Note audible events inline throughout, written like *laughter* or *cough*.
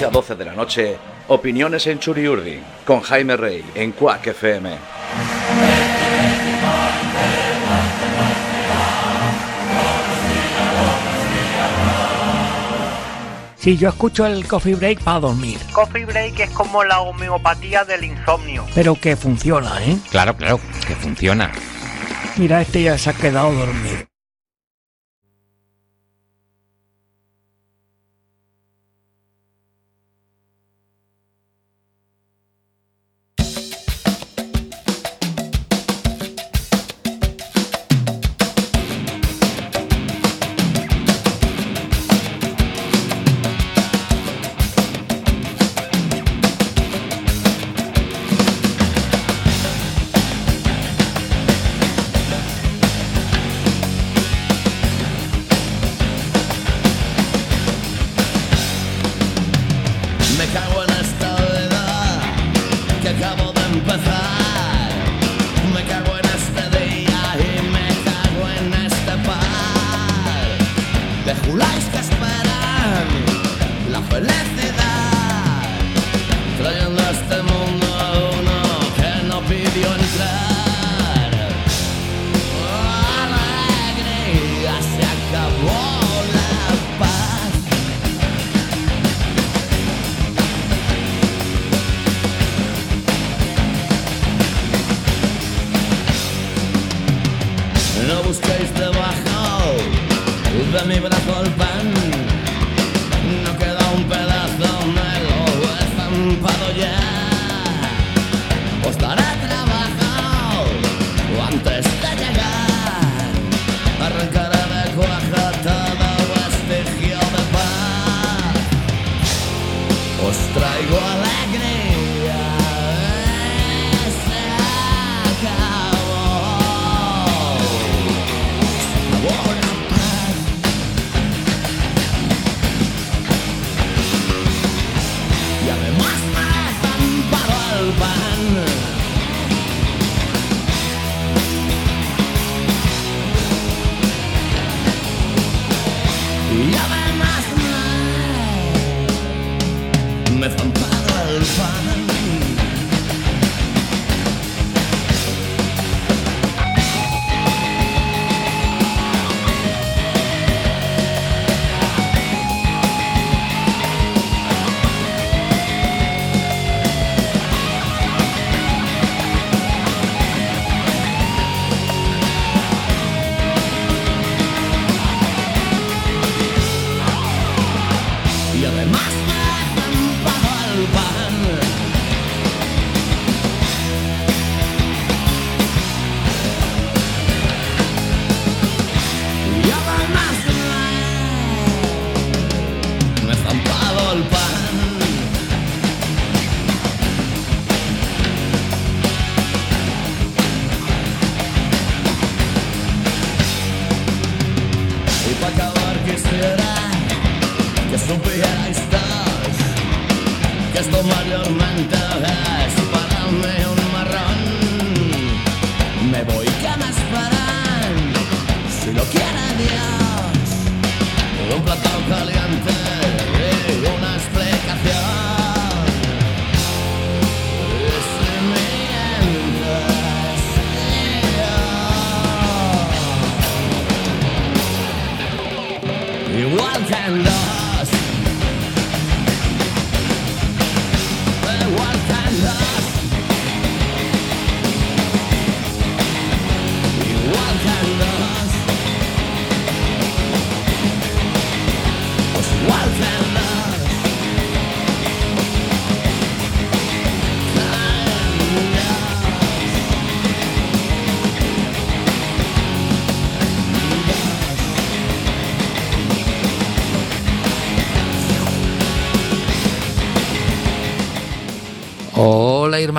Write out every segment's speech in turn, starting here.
11 a 12 de la noche, Opiniones en Churiurdi, con Jaime Rey, en Cuac FM. Sí, yo escucho el coffee break para dormir. Coffee break es como la homeopatía del insomnio. Pero que funciona, ¿eh? Claro, claro, que funciona. Mira, este ya se ha quedado dormido.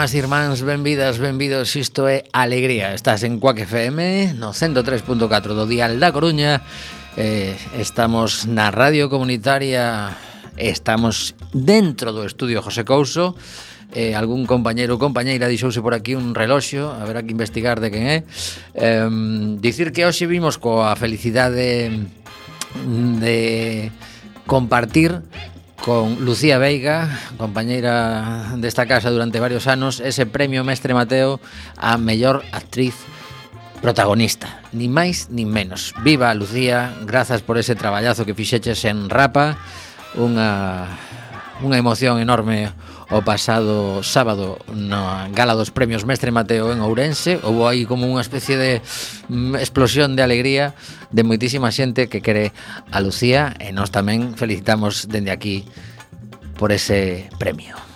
irmás e irmáns, benvidas, benvidos, isto é Alegría. Estás en Cuac FM, no 103.4 do Dial da Coruña. Eh, estamos na radio comunitaria, estamos dentro do estudio José Couso. Eh, algún compañeiro ou compañeira deixouse por aquí un reloxo, haberá que investigar de quen é. Eh, dicir que hoxe vimos coa felicidade de compartir con Lucía Veiga, compañeira desta casa durante varios anos, ese premio Mestre Mateo a mellor actriz protagonista, ni máis ni menos. Viva Lucía, grazas por ese traballazo que fixeches en Rapa, unha unha emoción enorme o pasado sábado na gala dos premios Mestre Mateo en Ourense houve aí como unha especie de mm, explosión de alegría de moitísima xente que quere a Lucía e nós tamén felicitamos dende aquí por ese premio.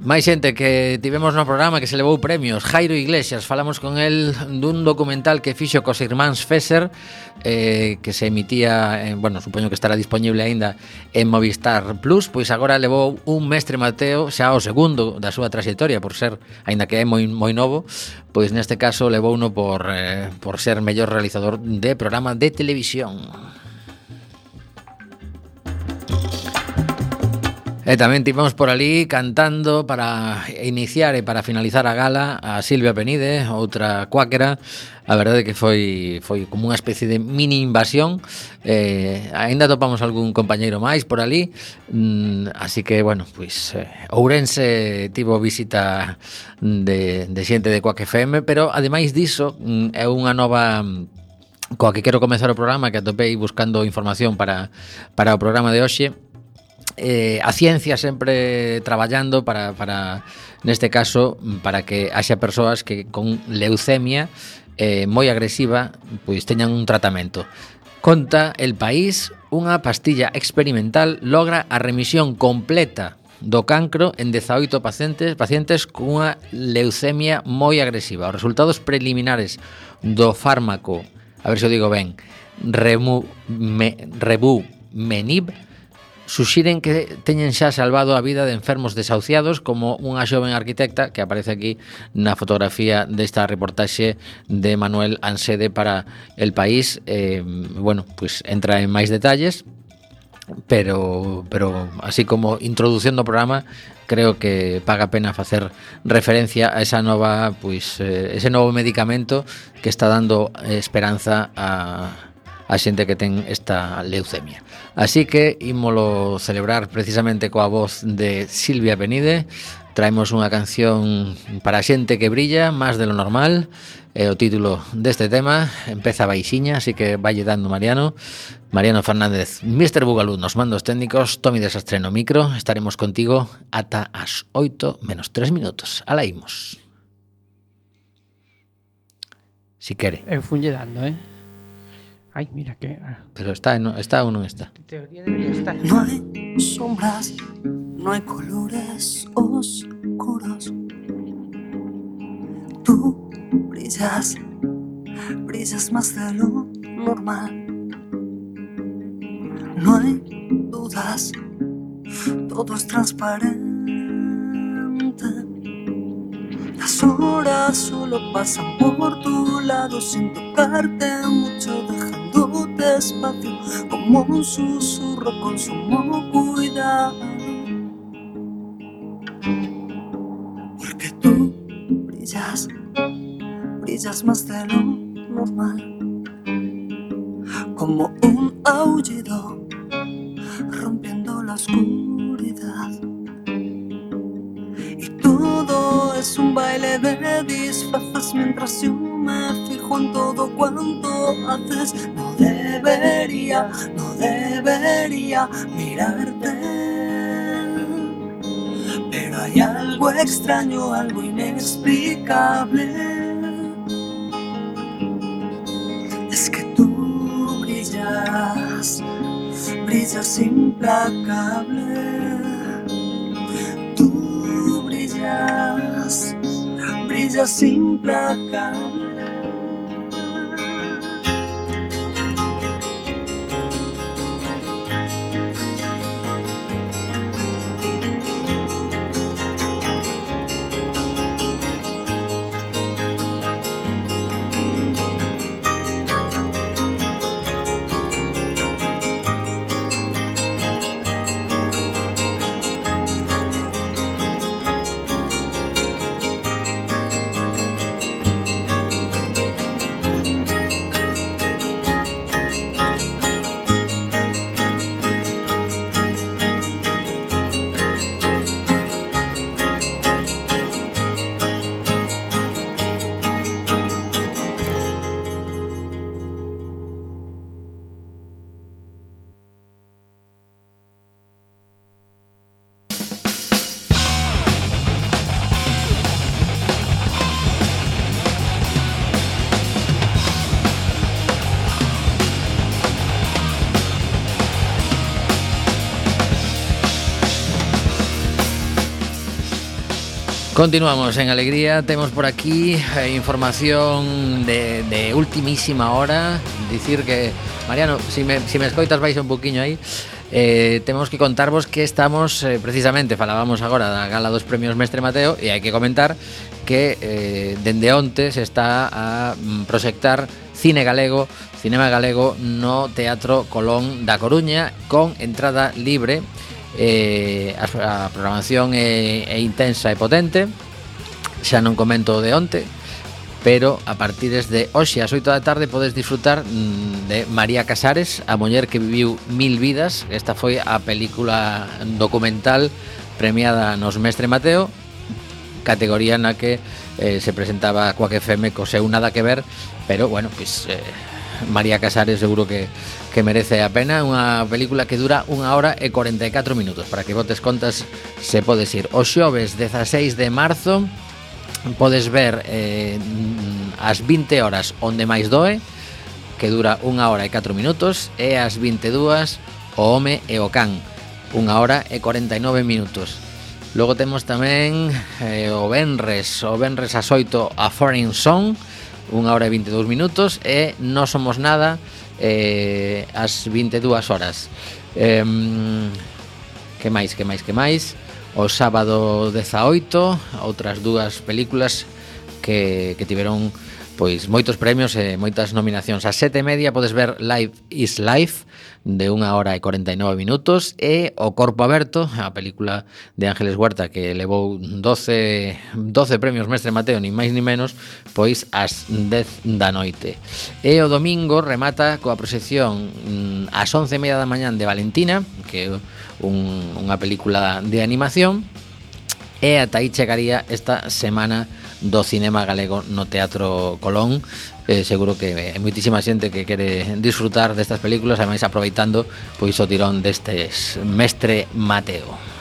Máis xente que tivemos no programa que se levou premios. Jairo Iglesias, falamos con el dun documental que fixo cos irmáns Fesser eh, que se emitía, en, bueno, supoño que estará disponible aínda en Movistar Plus. Pois agora levou un mestre Mateo xa o segundo da súa trayectoria por ser, aínda que é moi, moi novo pois neste caso levou uno por, eh, por ser mellor realizador de programa de televisión. E tamén tivemos por ali cantando para iniciar e para finalizar a gala a Silvia Penide, outra cuáquera. A verdade que foi foi como unha especie de mini invasión. Eh, aínda topamos algún compañeiro máis por ali. Mm, así que, bueno, pois eh, Ourense tivo visita de, de xente de Quack FM, pero ademais diso mm, é unha nova coa que quero comezar o programa que atopei buscando información para, para o programa de hoxe eh, a ciencia sempre traballando para, para neste caso para que haxa persoas que con leucemia eh, moi agresiva pois teñan un tratamento conta el país unha pastilla experimental logra a remisión completa do cancro en 18 pacientes pacientes cunha leucemia moi agresiva. Os resultados preliminares do fármaco, a ver se o digo ben, Remu, me, Rebu Menib, suxiren que teñen xa salvado a vida de enfermos desahuciados como unha xoven arquitecta que aparece aquí na fotografía desta reportaxe de Manuel Ansede para El País. Eh, bueno, pues entra en máis detalles, pero pero así como introducción do programa creo que paga pena facer referencia a esa nova pois eh, ese novo medicamento que está dando esperanza a a xente que ten esta leucemia. Así que ímolo celebrar precisamente coa voz de Silvia Benide. Traemos unha canción para xente que brilla máis de lo normal É o título deste tema Empeza baixiña, así que valle dando Mariano. Mariano Fernández, Mr. Bugalú nos mandos técnicos Tomi Desastre no micro. Estaremos contigo ata as 8 menos 3 minutos. Ala imos. Si quere. Eu funlle dando, eh? Ay, mira que. Ah. Pero está, no, está o non está. Teoría debería estar. No hay sombras, no hay colores oscuros. Tú brillas, brillas más de lo normal. No hay dudas, todo es transparente. Las horas solo pasan por tu lado sin tocarte mucho, dejando despacio como un susurro con sumo cuidado. Porque tú brillas, brillas más de lo normal, como un aullido rompiendo la oscuridad. Todo es un baile de disfraces mientras yo me fijo en todo cuanto haces. No debería, no debería mirarte. Pero hay algo extraño, algo inexplicable. Es que tú brillas, brillas implacable. brillas, brillas implacable. Continuamos en Alegría, temos por aquí eh, información de, de ultimísima hora. Dicir que, Mariano, si me, si me escoitas vais un poquinho aí. Eh, Temos que contarvos que estamos, eh, precisamente, falábamos agora da gala dos premios Mestre Mateo E hai que comentar que eh, dende onte se está a mm, proxectar cine galego Cinema galego no Teatro Colón da Coruña con entrada libre eh, a, a programación é, é intensa e potente xa non comento de onte pero a partir desde hoxe ás 8 da tarde podes disfrutar mm, de María Casares, a muller que viviu mil vidas. Esta foi a película documental premiada nos Mestre Mateo, categoría na que eh, se presentaba Coaque FM co seu nada que ver, pero bueno, pois pues, eh, María Casares seguro que que merece a pena, unha película que dura unha hora e 44 minutos. Para que votes contas, se podes ir o xoves 16 de marzo podes ver eh, as 20 horas onde máis doe, que dura unha hora e 4 minutos, e as 22 o home e o can, unha hora e 49 minutos. Logo temos tamén eh, o Benres, o Benres a 8 a Foreign Song, unha hora e 22 minutos, e non Somos Nada, eh, as 22 horas. Eh, que máis, que máis, que máis? O sábado 18, outras dúas películas que, que tiveron pois moitos premios e moitas nominacións. A sete e media podes ver Live is Life de unha hora e 49 minutos e O Corpo Aberto, a película de Ángeles Huerta que levou 12, 12 premios Mestre Mateo, ni máis ni menos, pois ás 10 da noite. E o domingo remata coa proxección mm, ás 11 e media da mañán de Valentina, que é un, unha película de animación, e ata aí chegaría esta semana do cinema galego no Teatro Colón. Eh, seguro que hai moitísima xente que quere disfrutar destas películas ademais aproveitando pois o tirón destes Mestre Mateo.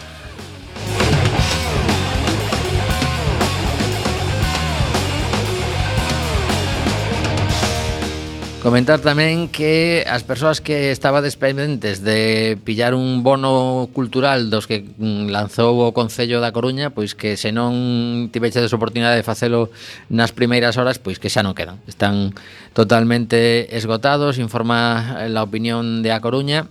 Comentar tamén que as persoas que estaba despendentes de pillar un bono cultural dos que mm, lanzou o Concello da Coruña, pois que se non tivechedes oportunidade de facelo nas primeiras horas, pois que xa non quedan. Están totalmente esgotados, informa la opinión de A Coruña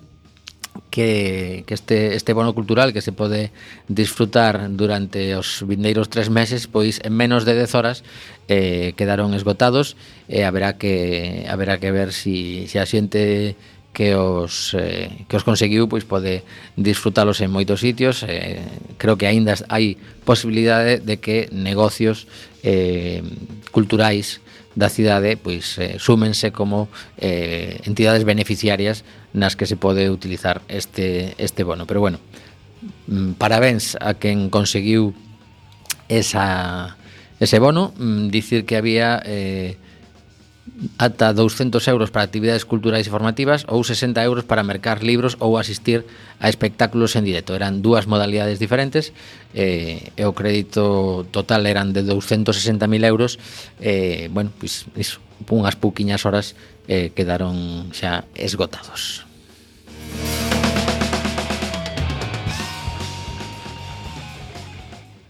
que, que este, este bono cultural que se pode disfrutar durante os vindeiros tres meses, pois en menos de 10 horas eh, quedaron esgotados e eh, haberá que haberá que ver si, si a xente que os eh, que os conseguiu pois pode disfrutalos en moitos sitios. Eh, creo que aínda hai posibilidade de que negocios eh, culturais da cidade pois eh, súmense como eh, entidades beneficiarias nas que se pode utilizar este este bono. Pero bueno, mm, parabéns a quen conseguiu esa ese bono, mm, dicir que había eh, ata 200 euros para actividades culturais e formativas ou 60 euros para mercar libros ou asistir a espectáculos en directo. Eran dúas modalidades diferentes eh, e o crédito total eran de 260.000 euros eh, bueno, pois iso, unhas pouquiñas horas eh, quedaron xa esgotados.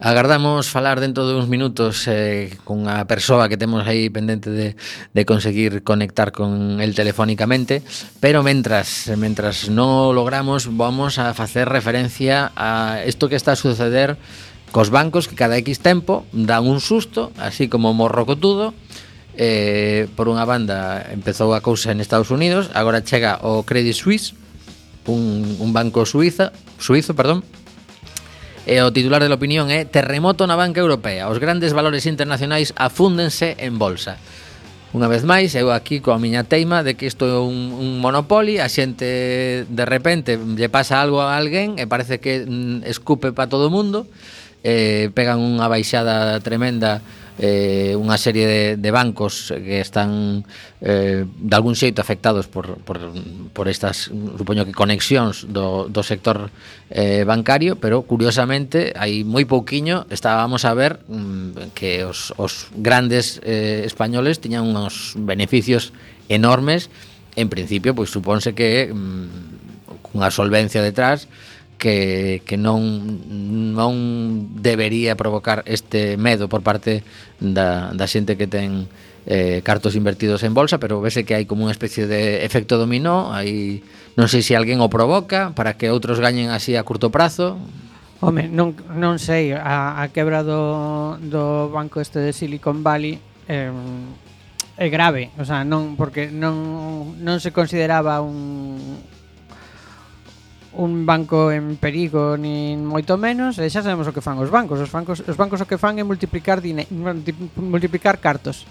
Agardamos falar dentro de uns minutos eh, cunha persoa que temos aí pendente de, de conseguir conectar con el telefónicamente, pero mentras, mentras non logramos, vamos a facer referencia a isto que está a suceder cos bancos que cada X tempo dan un susto, así como morrocotudo, eh, por unha banda empezou a cousa en Estados Unidos, agora chega o Credit Suisse, un, un banco suiza, suizo, perdón, E o titular de la opinión é Terremoto na banca europea. Os grandes valores internacionais afúndense en bolsa. Unha vez máis, eu aquí coa miña teima de que isto é un, un monopoli, a xente de repente lle pasa algo a alguén e parece que mm, escupe para todo o mundo, eh, pegan unha baixada tremenda eh, unha serie de, de bancos que están eh, de algún xeito afectados por, por, por estas, supoño que conexións do, do sector eh, bancario, pero curiosamente hai moi pouquiño estábamos a ver mm, que os, os grandes eh, españoles tiñan uns beneficios enormes. En principio, pois supónse que mm, cunha solvencia detrás que, que non, non debería provocar este medo por parte da, da xente que ten eh, cartos invertidos en bolsa, pero vese que hai como unha especie de efecto dominó, aí non sei se alguén o provoca para que outros gañen así a curto prazo. Home, non, non sei, a, a quebra do, do banco este de Silicon Valley eh, é grave, o sea, non porque non, non se consideraba un un banco en perigo nin moito menos, e xa sabemos o que fan os bancos. Os bancos, os bancos o que fan é multiplicar dine, multiplicar cartos.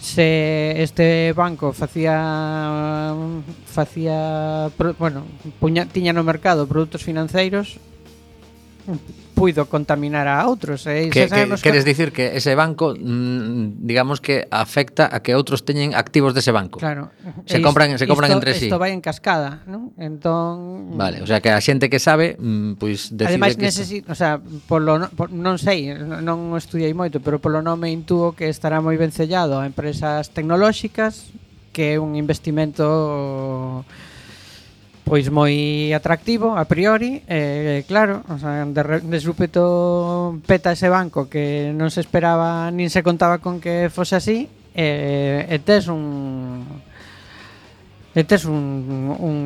Se este banco facía facía, bueno, puña, tiña no mercado produtos financeiros puido contaminar a outros. Eh? Que, que, que, queres dicir que ese banco, mm, digamos que afecta a que outros teñen activos dese banco. Claro. Se e compran, isto, se compran isto, entre sí. Isto vai en cascada, non? Entón Vale, o sea que a xente que sabe, mm, pois pues, decide Ademais, que necesito, o sea, polo, por, non sei, non estudiei moito, pero polo nome intuo que estará moi ben sellado a empresas tecnolóxicas, que é un investimento pois moi atractivo a priori, eh, claro, o sea, de, re, de súpeto peta ese banco que non se esperaba nin se contaba con que fose así, eh, e tes un e tes un, un,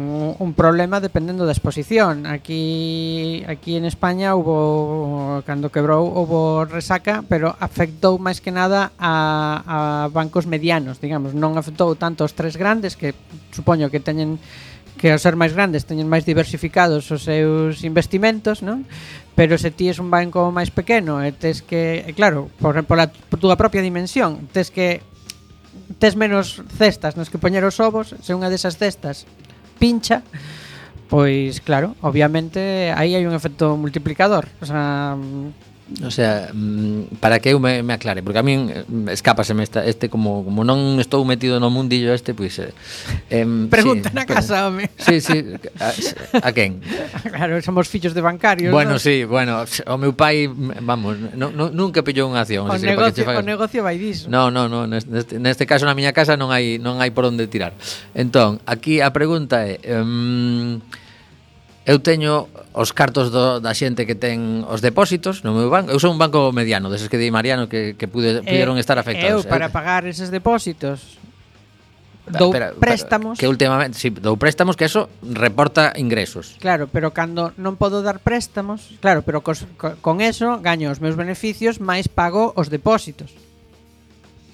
un problema dependendo da exposición. Aquí aquí en España hubo cando quebrou hubo resaca, pero afectou máis que nada a, a bancos medianos, digamos, non afectou tanto os tres grandes que supoño que teñen que ao ser máis grandes teñen máis diversificados os seus investimentos, non? Pero se ti es un banco máis pequeno e tes que, e claro, por, a por túa propia dimensión, tes que tes menos cestas nos que poñer os ovos, se unha desas cestas pincha, pois claro, obviamente aí hai un efecto multiplicador, o sea, O sea, mm, para que eu me, me aclare, porque a min eh, escápaseme esta, este como como non estou metido no mundillo este, pois pues, eh, eh pregunta sí, na casa, home. *laughs* Sí, sí, a, a quen? *laughs* Claro, somos fillos de bancarios. Bueno, ¿no? sí, bueno, o meu pai, vamos, no, no, nunca pillou unha acción, o negocio, que o negocio vai diso. No, no, no, neste, neste caso na miña casa non hai non hai por onde tirar. Entón, aquí a pregunta é, eh, um, Eu teño os cartos do, da xente que ten os depósitos no meu banco. Eu son un banco mediano, deses que di Mariano que, que pude, eh, puderon eh, estar afectados. Eu, eh. para pagar eses depósitos, dou pero, préstamos. Que últimamente, si, sí, dou préstamos que eso reporta ingresos. Claro, pero cando non podo dar préstamos, claro, pero cos, co, con eso gaño os meus beneficios máis pago os depósitos.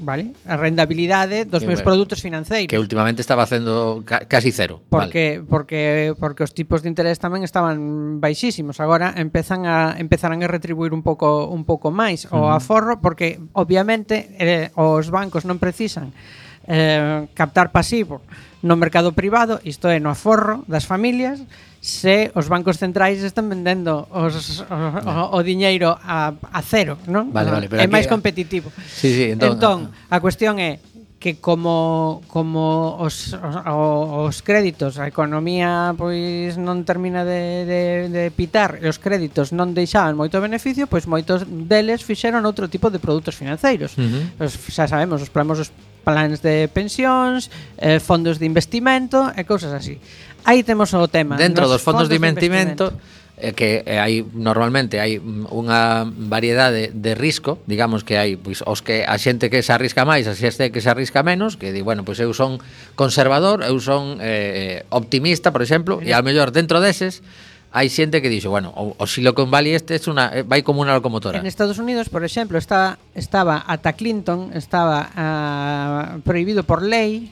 Vale? A rendabilidade dos que, meus bueno, produtos financeiros. Que últimamente estaba facendo ca casi cero. Porque vale. porque porque os tipos de interés tamén estaban baixísimos. Agora empezan a empezarán a retribuir un pouco un pouco máis uh -huh. o aforro porque obviamente eh, os bancos non precisan eh, captar pasivo no mercado privado, isto é, no aforro das familias, se os bancos centrais están vendendo os, os, o, o diñeiro a, a cero, non? Vale, vale, pero é máis competitivo. Sí, sí, entón, entón, ah, ah. a cuestión é, que como como os, os, os créditos a economía pois non termina de, de, de pitar e os créditos non deixaban moito beneficio pois moitos deles fixeron outro tipo de produtos financeiros. Uh -huh. os, xa sabemos os famosos plans de pensións eh, fondos de investimento e cousas así. Aí temos o tema. Dentro dos fondos, fondos de investimento, de investimento eh, que eh, hai normalmente hai unha variedade de risco, digamos que hai pois os que a xente que se arrisca máis, a xente que se arrisca menos, que di, bueno, pois eu son conservador, eu son eh, optimista, por exemplo, e ao mellor dentro deses hai xente que dixo, bueno, o, o Silicon Valley este é una, eh, vai como unha locomotora. En Estados Unidos, por exemplo, está, estaba ata Clinton, estaba uh, prohibido por lei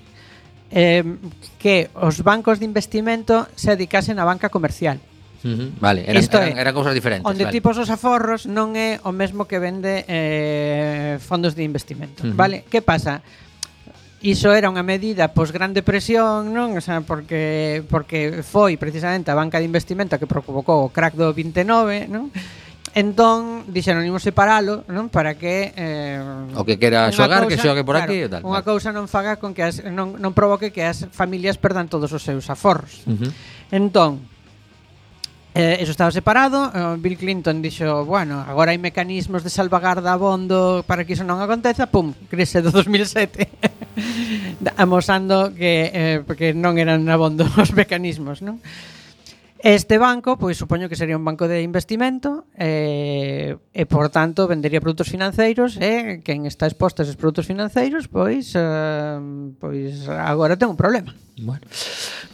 eh, que os bancos de investimento se dedicasen á banca comercial. Uh -huh. Vale, eran, Isto eran, eran cousas diferentes. Onde vale. tipos os aforros non é o mesmo que vende eh, fondos de investimento. Uh -huh. Vale, que pasa? Iso era unha medida pois gran depresión, non? O sea, porque porque foi precisamente a banca de investimento que provocou o crack do 29, non? Entón, dixeron, imos separalo, non? Para que... Eh, o que quera xogar, cousa, que xogue por claro, aquí e tal. Unha vale. cousa non faga con que as, non, non provoque que as familias perdan todos os seus aforros. Uh -huh. Entón, Eh, eso estaba separado eh, Bill Clinton dixo Bueno, agora hai mecanismos de salvagarda abondo Para que iso non aconteza Pum, crise do 2007 *laughs* Amosando que, eh, que non eran abondo *laughs* os mecanismos non? Este banco, pois supoño que sería un banco de investimento eh, e, por tanto, vendería produtos financeiros e eh, quen está exposto a esos produtos financeiros, pois eh, pois agora ten un problema. Bueno,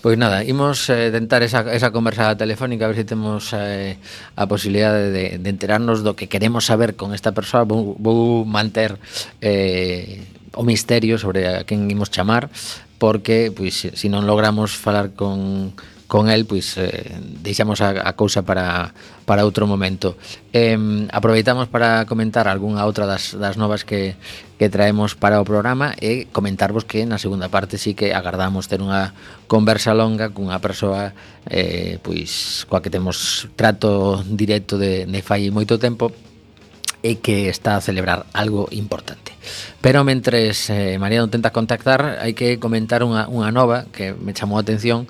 pois nada, imos eh, tentar esa, esa conversa telefónica a ver se si temos eh, a posibilidade de, de enterarnos do que queremos saber con esta persoa. Vou, vou manter eh, o misterio sobre a quen imos chamar porque, pois, se si non logramos falar con con el, pois eh, deixamos a, a cousa para, para outro momento. Eh, aproveitamos para comentar algunha outra das, das novas que, que traemos para o programa e comentarvos que na segunda parte sí que agardamos ter unha conversa longa cunha persoa eh, pois coa que temos trato directo de, de fai moito tempo e que está a celebrar algo importante. Pero mentres eh, Mariano tenta contactar, hai que comentar unha, unha nova que me chamou a atención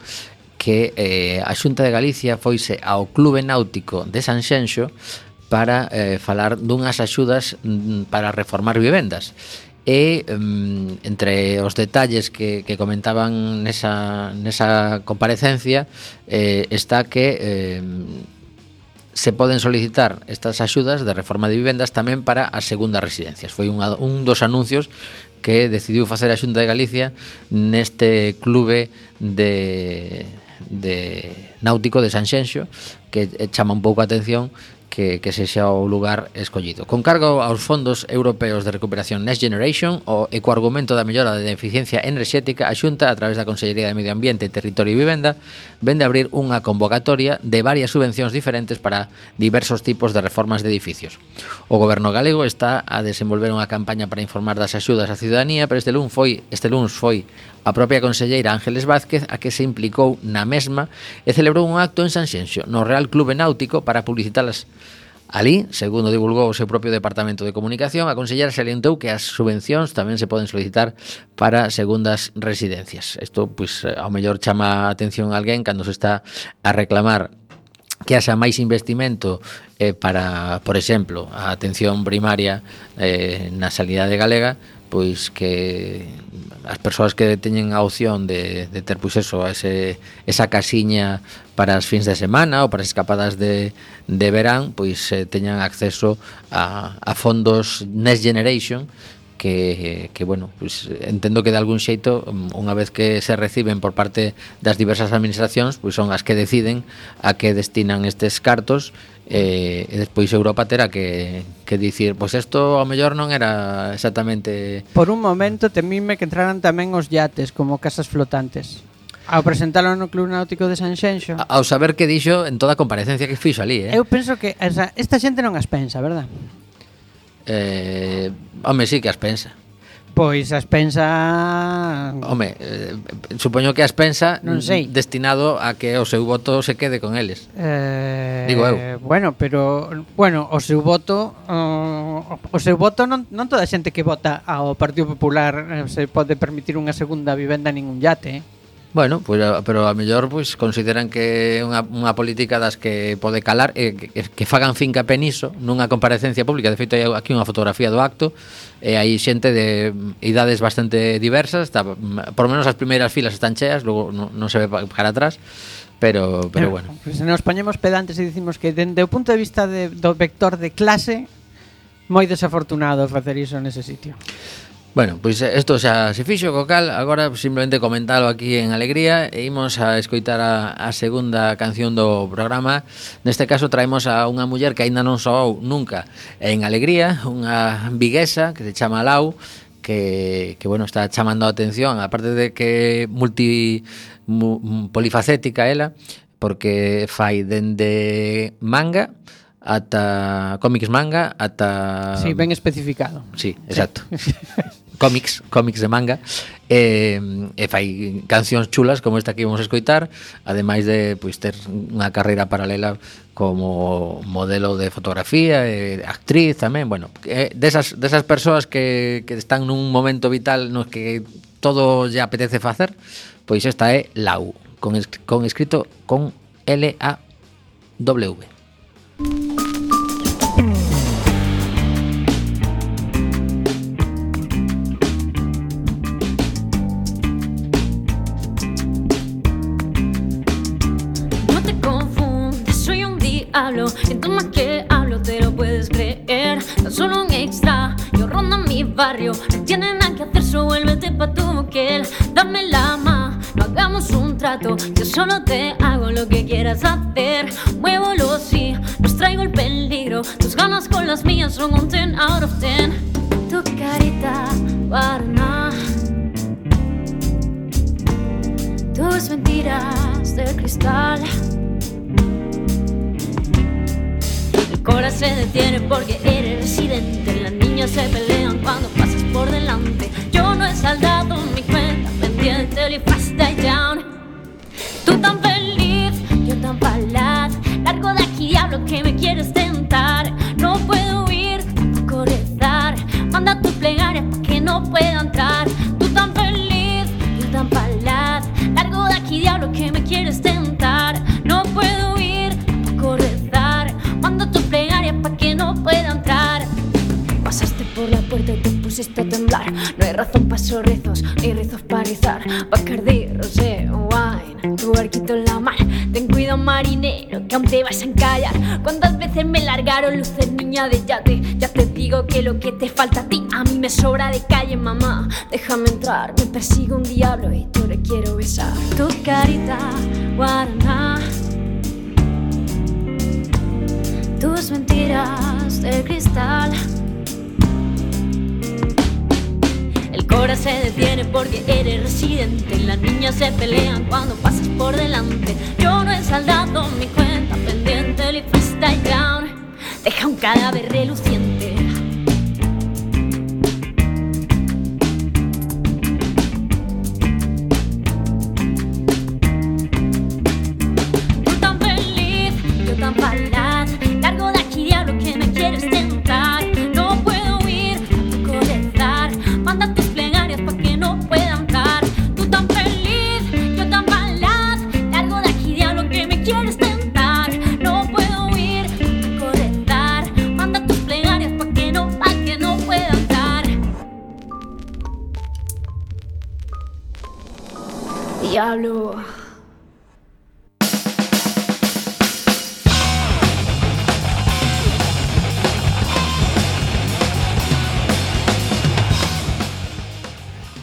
que eh, a Xunta de Galicia foise ao Clube Náutico de Sanxenxo para eh, falar dunhas axudas mm, para reformar vivendas e um, entre os detalles que, que comentaban nesa, nesa comparecencia eh, está que eh, se poden solicitar estas axudas de reforma de vivendas tamén para as segundas residencias. Foi unha, un dos anuncios que decidiu facer a Xunta de Galicia neste clube de de náutico de Sanxenxo que eh, chama un pouco a atención que, que sexa o lugar escollido. Con cargo aos fondos europeos de recuperación Next Generation, o ecoargumento da mellora de eficiencia enerxética, a Xunta, a través da Consellería de Medio Ambiente, Territorio e Vivenda, vende abrir unha convocatoria de varias subvencións diferentes para diversos tipos de reformas de edificios. O goberno galego está a desenvolver unha campaña para informar das axudas á ciudadanía, pero este luns foi, este luns foi A propia conselleira Ángeles Vázquez, a que se implicou na mesma, e celebrou un acto en Sanxenxo, no Real Clube Náutico, para publicitalas Ali, segundo divulgou o seu propio Departamento de Comunicación, a consellera salientou que as subvencións tamén se poden solicitar para segundas residencias. Isto, pois, eh, ao mellor chama a atención a alguén cando se está a reclamar que haxa máis investimento eh, para, por exemplo, a atención primaria eh, na sanidade galega, pois que as persoas que teñen a opción de, de ter pois eso, ese, esa casiña para as fins de semana ou para as escapadas de, de verán pois eh, teñan acceso a, a fondos Next Generation que, que bueno, pues, entendo que de algún xeito unha vez que se reciben por parte das diversas administracións, pois pues, son as que deciden a que destinan estes cartos e, e despois Europa terá que, que dicir pois isto ao mellor non era exactamente Por un momento temíme que entraran tamén os yates como casas flotantes Ao presentalo no Club Náutico de Sanxenxo a, Ao saber que dixo en toda a comparecencia que fixo ali eh? Eu penso que esa, esta xente non as pensa, verdad? Eh, home, sí que as pensa Pois as pensa... Home, eh, supoño que as pensa non sei. destinado a que o seu voto se quede con eles. Eh, Digo eu. Bueno, pero bueno, o seu voto o, o seu voto non, non toda a xente que vota ao Partido Popular eh, se pode permitir unha segunda vivenda nin un yate. Eh? Bueno, pues, eh, pero a mellor pues, consideran que é unha, unha política das que pode calar e eh, que, que fagan finca peniso nunha comparecencia pública. De feito, hai aquí unha fotografía do acto e hai xente de mm, idades bastante diversas, está, mm, por menos as primeiras filas están cheas, logo non, non se ve para atrás, pero, pero eh, bueno. Pues nos poñemos pedantes e dicimos que dende o punto de vista de, do vector de clase moi desafortunado facer iso nese sitio. Bueno, pois eh, isto xa se fixo co cal Agora simplemente comentalo aquí en alegría E imos a escoitar a, a segunda canción do programa Neste caso traemos a unha muller que aínda non soou nunca En alegría, unha viguesa que se chama Lau que, que bueno, está chamando a atención Aparte de que multi, mu, polifacética ela Porque fai dende manga ata cómics manga, ata... Sí, ben especificado. Sí, exacto. Sí. *laughs* cómics, cómics de manga e, e fai cancións chulas como esta que vamos a escoitar ademais de pois, ter unha carreira paralela como modelo de fotografía e actriz tamén bueno, desas, desas persoas que, que están nun momento vital no que todo lle apetece facer pois esta é Lau con, con escrito con L-A-W Thank. No tiene nada que hacer, so vuélvete pa' tu boquel. Dame la mano, no hagamos un trato, yo solo te hago lo que quieras hacer. Muévolo sí, nos traigo el peligro, tus ganas con las mías son un 10 out of 10. Tu carita, guarana. Tus mentiras de cristal. Corazón se detiene porque eres residente. Las niñas se pelean cuando pasas por delante. Yo no he saldado mi cuenta pendiente. Live fast, down. Tú tan Harold Lucen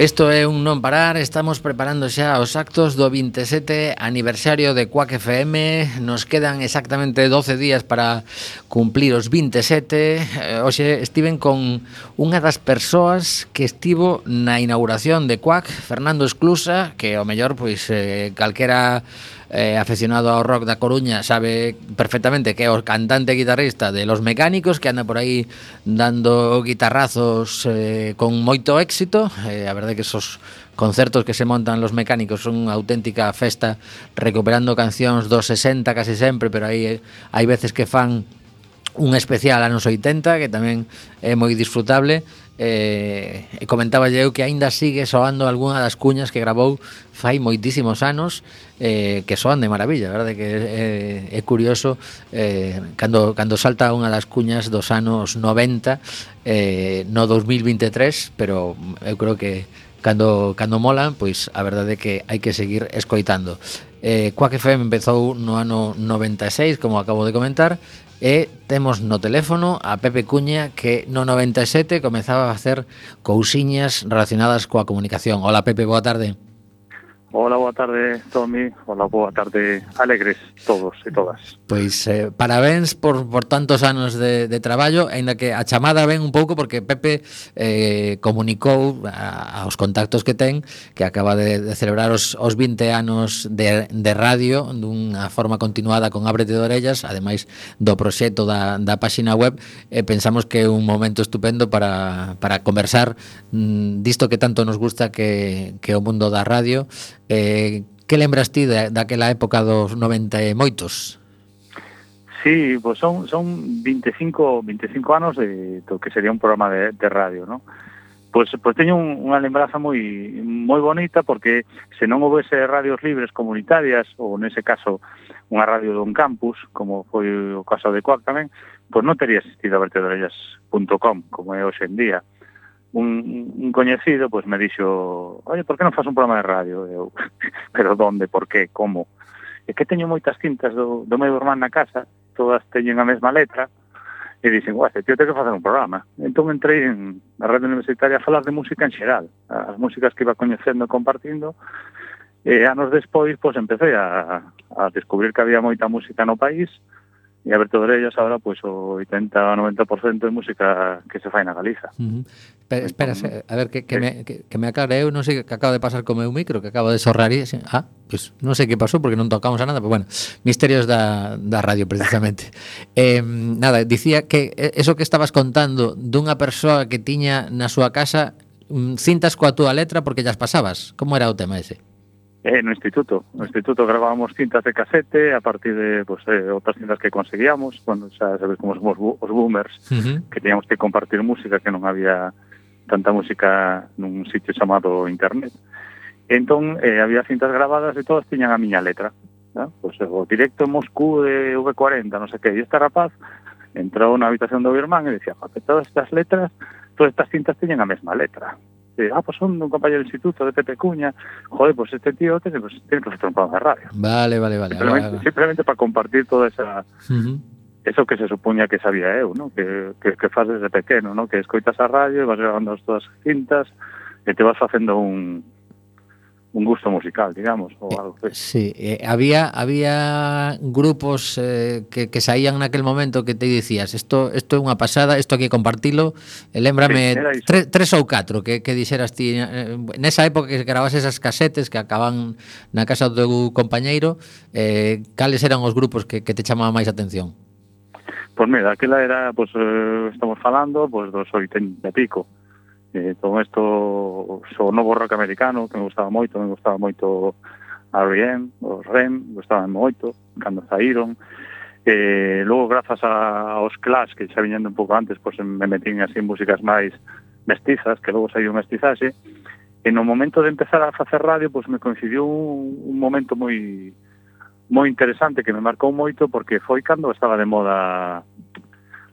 Isto é un non parar, estamos preparando xa os actos do 27 aniversario de Quack FM Nos quedan exactamente 12 días para cumplir os 27 eh, Oxe, estiven con unha das persoas que estivo na inauguración de Quack Fernando Esclusa, que ao mellor, pois, eh, calquera eh, aficionado ao rock da Coruña sabe perfectamente que é o cantante e guitarrista de Los Mecánicos que anda por aí dando guitarrazos eh, con moito éxito. Eh, a verdade que esos concertos que se montan los mecánicos son unha auténtica festa recuperando cancións dos 60 casi sempre pero aí eh, hai veces que fan un especial anos 80 que tamén é moi disfrutable eh, e comentaba eu que aínda sigue soando algunha das cuñas que grabou fai moitísimos anos eh, que soan de maravilla, verdade que é, é curioso eh, cando, cando salta unha das cuñas dos anos 90 eh, no 2023 pero eu creo que cando, cando molan, pois a verdade é que hai que seguir escoitando. Eh, Quack FM empezou no ano 96, como acabo de comentar E temos no teléfono a Pepe Cuña que no 97 comezaba a facer cousiñas relacionadas coa comunicación. Hola Pepe, boa tarde. Hola, boa tarde, Tommy. Hola, boa tarde, alegres todos e todas. Pois eh, parabéns por, por tantos anos de, de traballo, aínda que a chamada ven un pouco porque Pepe eh, comunicou a, aos contactos que ten que acaba de, de celebrar os, os 20 anos de, de radio dunha forma continuada con Ábrete de Orellas, ademais do proxecto da, da páxina web, e eh, pensamos que é un momento estupendo para, para conversar mm, disto que tanto nos gusta que, que o mundo da radio Eh, que lembras ti da, daquela época dos 90 e moitos? Sí, pues son, son 25, 25 anos de, do que sería un programa de, de radio, ¿no? Pues, pues teño un, unha lembranza moi moi bonita porque se non houvese radios libres comunitarias ou nese caso unha radio dun campus, como foi o caso de Coac tamén, pois pues non tería existido vertedorellas.com como é hoxe en día un, un coñecido pois me dixo oye, por que non faz un programa de radio? Eu, *laughs* pero donde, por que, como? É que teño moitas cintas do, do meu irmán na casa, todas teñen a mesma letra, e dixen, guau, este tío ten que facer un programa. Entón entrei en, na rede universitaria a falar de música en xeral, as músicas que iba coñecendo e compartindo, e anos despois, pois, empecé a, a descubrir que había moita música no país, e a ver todas ellas ahora pois o 80 ou 90% de música que se fai na Galiza. Uh -huh. Pero, espera, a ver, que, que, sí. me, que, que me aclare eu, non sei que acaba de pasar co meu micro, que acaba de sorrar e... Ah, pois pues, non sei que pasou porque non tocamos a nada, pero bueno, misterios da, da radio precisamente. *laughs* eh, nada, dicía que eh, eso que estabas contando dunha persoa que tiña na súa casa mm, cintas coa túa letra porque llas pasabas. Como era o tema ese? Eh, no instituto. No instituto grabábamos cintas de casete a partir de pues, eh, outras cintas que conseguíamos. Bueno, xa sabes como somos os boomers, uh -huh. que teníamos que compartir música, que non había tanta música nun sitio chamado internet. Entón, eh, había cintas grabadas e todas tiñan a miña letra. ¿no? Pues, eh, o directo en Moscú de V40, non sei que, e este rapaz entrou na habitación do meu irmán e dicía, que todas estas letras, todas estas cintas teñen a mesma letra dice, ah, pues son un compañero del instituto de Pepe Cuña, joder, pues este tío tiene, pues, tiene que hacer un programa de radio. Vale, vale, vale. Simplemente, vale, vale. simplemente para compartir toda esa... Uh -huh. Eso que se supoña que sabía eu, ¿no? que, que, que faz desde pequeno, ¿no? que escoitas a radio e vas grabando as todas as cintas e te vas facendo un, un gusto musical, digamos, ou algo así. Sí, eh, había había grupos eh, que, que saían naquel momento que te dicías, isto isto é unha pasada, isto aquí compartilo, eh, lembrame sí, tre, tres ou catro que, que dixeras ti eh, nesa época que grabas esas casetes que acaban na casa do teu compañeiro, eh, cales eran os grupos que, que te chamaban máis atención? Pois pues mira, aquela era, pois, pues, eh, estamos falando, pois, pues, dos oitenta e pico. Uh eh, con isto, so novo rock americano, que me gustaba moito, me gustaba moito R.E.M., os REM, gustaban moito, cando saíron. eh, logo, grazas a, aos Clash, que xa viñendo un pouco antes, pois me metín así en músicas máis mestizas, que logo saiu mestizaxe, e no momento de empezar a facer radio, pois me coincidiu un, un momento moi moi interesante que me marcou moito porque foi cando estaba de moda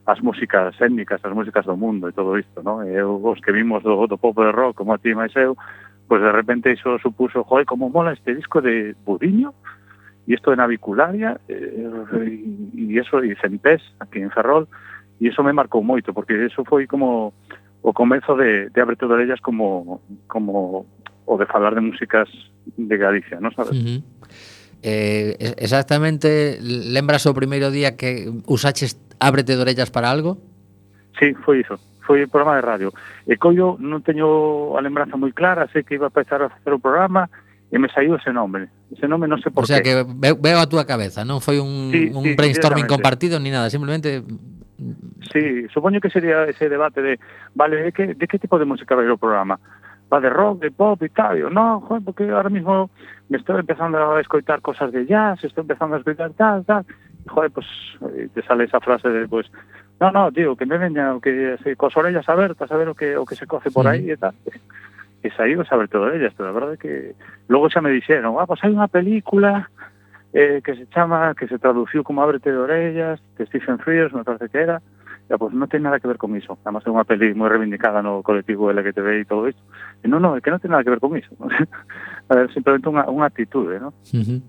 as músicas étnicas, as músicas do mundo e todo isto, ¿no? E eu, os que vimos do, do pop de rock, como a ti máis eu, pues de repente iso supuso, joe, como mola este disco de Budiño, e isto de Navicularia, eh, e iso, e Centés, aquí en Ferrol, e iso me marcou moito, porque iso foi como o comezo de, de Abrete Orellas como, como o de falar de músicas de Galicia, non sabes? Uh -huh. Eh, exactamente, lembras o primeiro día que usaches Ábrete de orellas para algo? Sí, foi iso. Foi o programa de radio. E collo non teño a lembranza moi clara, sei que iba a empezar a facer o programa e me saiu ese nome. Ese nome non sei por o qué. O sea que veo a túa cabeza, non foi un, sí, un sí, brainstorming compartido ni nada, simplemente Sí, supoño que sería ese debate de, vale, de que, de que tipo de música vai o programa? va de rock, de pop e tal. No, joder, porque ahora mismo me estou empezando a escoitar cosas de jazz, estou empezando a escoitar tal, tal joder, pues eh, te sale esa frase de, pues, no, no, tío, que me veña, o que se cos orellas abertas a ver o que, o que se coce por aí e tal. E saído saber todo ellas, pero a verdade é que logo xa me dixeron, ah, pues hai unha película eh, que se chama, que se traduciu como Ábrete de orellas, de Stephen Frears, me parece que era, ya, pues non ten nada que ver con iso. Además é unha peli moi reivindicada no colectivo LGTB e todo isto. E non, non, é que non ten nada que ver con iso. *laughs* a ver, simplemente unha, unha actitude, ¿eh? non? Uh -huh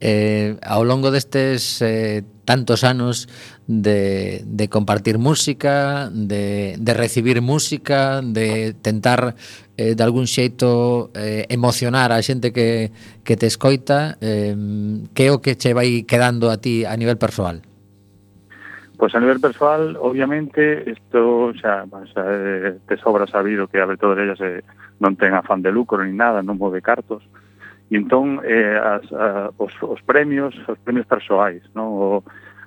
eh, ao longo destes eh, tantos anos de, de compartir música, de, de recibir música, de tentar eh, de algún xeito eh, emocionar a xente que, que te escoita, eh, que é o que che vai quedando a ti a nivel persoal? Pois pues a nivel persoal, obviamente, isto xa, xa te sobra sabido que a Beto de Ellas eh, non ten afán de lucro ni nada, non move cartos, E entón eh, as, a, os, os premios, os premios persoais, no? O,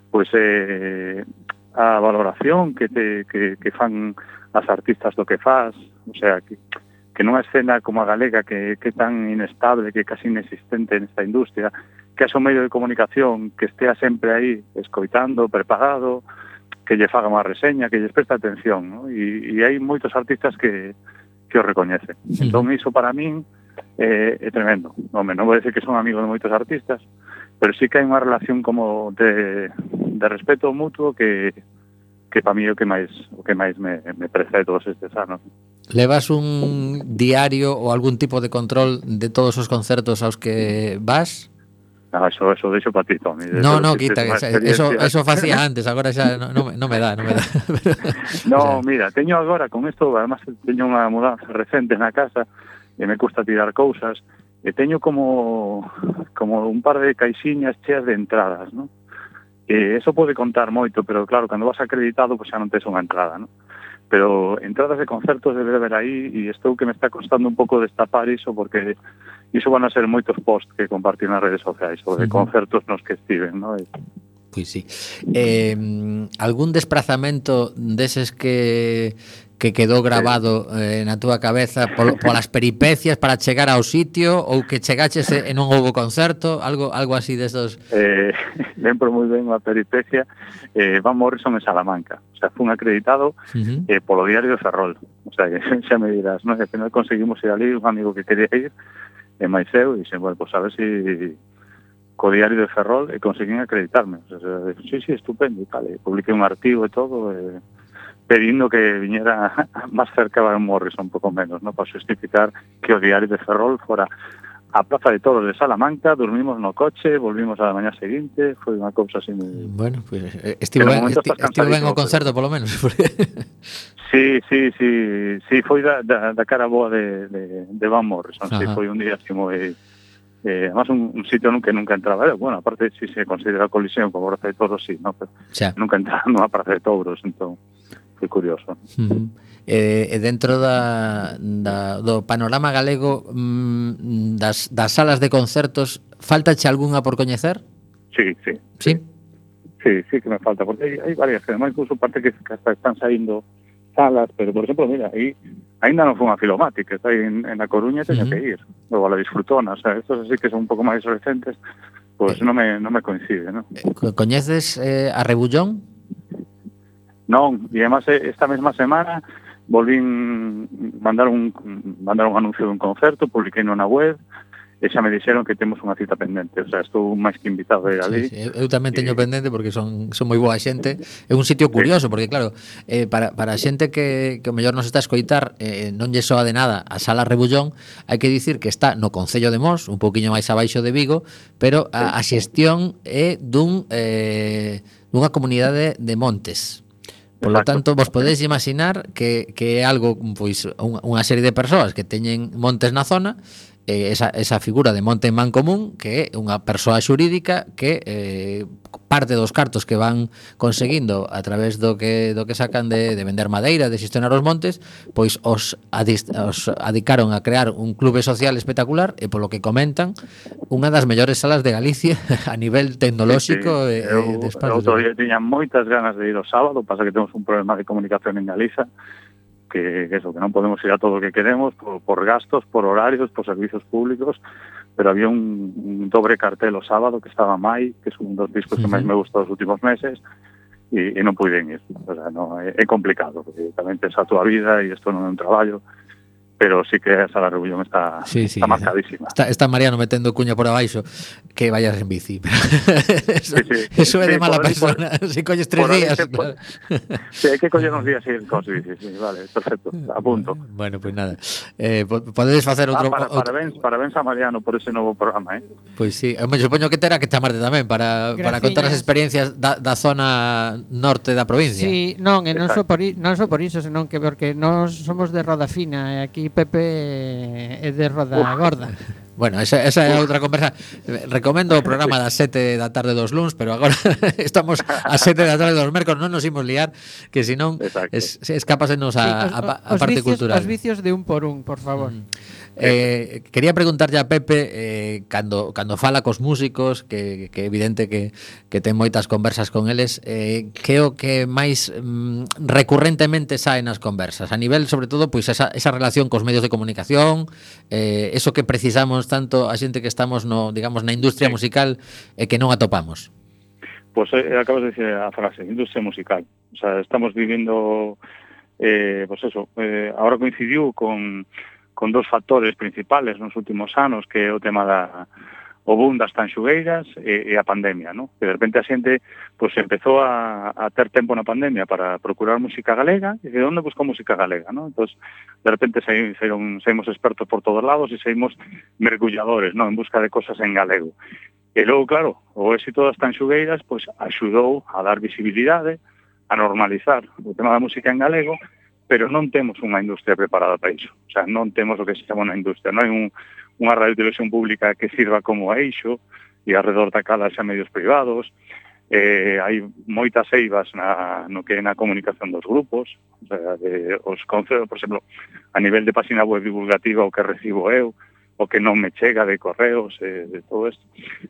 pois eh, a valoración que, te, que, que fan as artistas do que faz, o sea, que, que nunha escena como a galega que, que tan inestable, que casi inexistente nesta industria, que é un medio de comunicación que estea sempre aí escoitando, preparado, que lle faga unha reseña, que lle presta atención, ¿no? e, e hai moitos artistas que, que o recoñecen. Sí. Entón, iso para min, eh, é tremendo. Home, non vou decir que son amigos de moitos artistas, pero sí que hai unha relación como de, de respeto mutuo que que para mí é o que máis o que máis me, me preza de todos estes anos. Levas un diario ou algún tipo de control de todos os concertos aos que vas? Ah, eso, eso deixo para ti, Tommy. No, no, quita, que eso, eso facía antes, agora xa non no, no me dá, non me dá. *laughs* no, o sea. mira, teño agora con isto, además teño unha mudanza recente na casa, e me custa tirar cousas, e teño como, como un par de caixiñas cheas de entradas, ¿no? E eso pode contar moito, pero claro, cando vas acreditado, pois pues, xa non tes unha entrada, ¿no? Pero entradas de concertos debe haber aí, e estou que me está costando un pouco destapar iso, porque iso van a ser moitos posts que compartir nas redes sociais, sobre uh concertos nos que estiven, ¿no? E, Pois sí. Eh, algún desplazamento deses que que quedou grabado eh, na túa cabeza pol, polas peripecias para chegar ao sitio ou que chegaches eh, e non houbo concerto, algo algo así destos? Eh, *laughs* lembro moi ben unha peripecia, eh, Van Morrison en Salamanca. O sea, fun acreditado uh -huh. eh, polo diario Ferrol. O sea, que *laughs* xa me dirás, non? Que final conseguimos ir ali, un amigo que quería ir, e máis eu, e dixen, bueno, pues, a ver si co diario de Ferrol e conseguín acreditarme. O sea, sí, sí, estupendo e tal. E publiquei un artigo e todo, e pedindo que viñera *laughs* máis cerca de Morrison, un pouco menos, ¿no? para justificar que o diario de Ferrol fora a Plaza de Toros de Salamanca, dormimos no coche, volvimos a mañá seguinte, foi unha cousa así moi... Bueno, pues, estivo ben, esti, estivo ben o concerto, polo menos. *laughs* sí, sí, sí, sí, foi da, da, da cara boa de, de, de Van Morrison, Ajá. sí, foi un día así moi... Eh, además un, un sitio nunca nunca entraba eh? bueno, aparte si se considera colisión como Plaza de Toros, sí, no, pero o sea. nunca entraba *laughs* nunha Plaza de Toros, entón que curioso. Uh -huh. eh, dentro da, da, do panorama galego mm, das, das salas de concertos, faltache algunha por coñecer? Sí, sí. Sí? Sí, sí que me falta, porque hai, hai varias, que además incluso parte que, que hasta están saindo salas, pero por exemplo, mira, aí ainda non foi unha filomática, está aí en, en A Coruña, teño uh -huh. que ir, ou a la Disfrutona, o sea, estos así que son un pouco máis recentes, pois pues eh, non me, non me coincide, non? Eh, coñeces eh, a Rebullón? Non, e además eh, esta mesma semana volvín mandar un mandar un anuncio dun concerto, publiquei na web, e xa me dixeron que temos unha cita pendente, o sea, estou máis que invitado a ir ali. Sí, sí. Eu tamén teño e... pendente porque son son moi boa xente. É un sitio curioso porque claro, eh, para, para a xente que, que o mellor nos está a escoitar eh, non lle soa de nada a Sala Rebullón, hai que dicir que está no Concello de Mos, un poquinho máis abaixo de Vigo, pero a, a xestión é dun eh, dunha comunidade de montes. Polo Exacto. tanto, vos podedes imaginar que, que é algo, pois, unha serie de persoas que teñen montes na zona eh, esa, esa figura de monte en man común que é unha persoa xurídica que eh, parte dos cartos que van conseguindo a través do que do que sacan de, de vender madeira, de xestionar os montes, pois os, adist, os adicaron a crear un clube social espectacular e polo que comentan unha das mellores salas de Galicia *laughs* a nivel tecnolóxico sí, sí. e, eu, de espacio. Outro día tiña moitas ganas de ir o sábado, pasa que temos un problema de comunicación en Galiza, que, que eso, que non podemos ir a todo o que queremos por, por gastos, por horarios, por servizos públicos, pero había un, un dobre cartel o sábado que estaba Mai, que son un dos discos sí, que máis me gustou os últimos meses, e, e non puiden ir. O sea, no, eh, é, é complicado, porque tamén tens a tua vida e isto non é un traballo, pero sí que a Sala reunión está, sí, sí, está marcadísima. Está, está, Mariano metendo cuña por abaixo que vayas en bici. *laughs* eso, sí, eso, es de mala persona, *laughs* por, si colles tres días. Se, claro. sí, hay que coller uns días ir con bici, sí, vale, perfecto, a punto. Bueno, pues nada, eh, podedes facer outro... Ah, para, parabéns, parabéns a Mariano por ese novo programa, eh? Pois pues sí, eu supoño que terá que chamarte tamén para, para contar as experiencias da, da zona norte da provincia. Sí, non, e non só so por, non so por iso, senón que porque nós somos de Rodafina e eh, aquí Pepe é de roda gorda. *laughs* Bueno, esa, esa é outra conversa. Recomendo o programa das sete da tarde dos luns, pero agora *laughs* estamos a sete da tarde dos mércores, non nos imos liar, que senón es, escapasenos a, sí, a, a os parte vicios, cultural. Os vicios de un por un, por favor. Mm. Eh, quería preguntarlle a Pepe eh, cando, cando fala cos músicos que, que evidente que, que ten moitas conversas con eles eh, que o que máis mm, recurrentemente sae nas conversas a nivel sobre todo pois esa, esa relación cos medios de comunicación eh, eso que precisamos tanto a xente que estamos no digamos na industria sí. musical e eh, que non atopamos Pois pues, eh, acabas de dicir a frase, industria musical. O sea, estamos vivindo eh, pues eso, eh, ahora coincidiu con con dos factores principales nos últimos anos, que é o tema da o boom das tanxugueiras e, e a pandemia, ¿no? Que de repente a xente pues, empezou a, a ter tempo na pandemia para procurar música galega e de onde buscou música galega, ¿no? Entonces, de repente saíron, saímos expertos por todos lados e saímos mergulladores, ¿no? En busca de cosas en galego. E logo, claro, o éxito das tanxugueiras pois, axudou a dar visibilidade, a normalizar o tema da música en galego pero non temos unha industria preparada para iso. O sea, non temos o que se chama unha industria. Non hai un, unha radio televisión pública que sirva como eixo e alrededor da cala xa medios privados. Eh, hai moitas eivas na, no que é na comunicación dos grupos. O sea, de, os concellos, por exemplo, a nivel de página web divulgativa o que recibo eu, o que non me chega de correos, eh, de todo isto.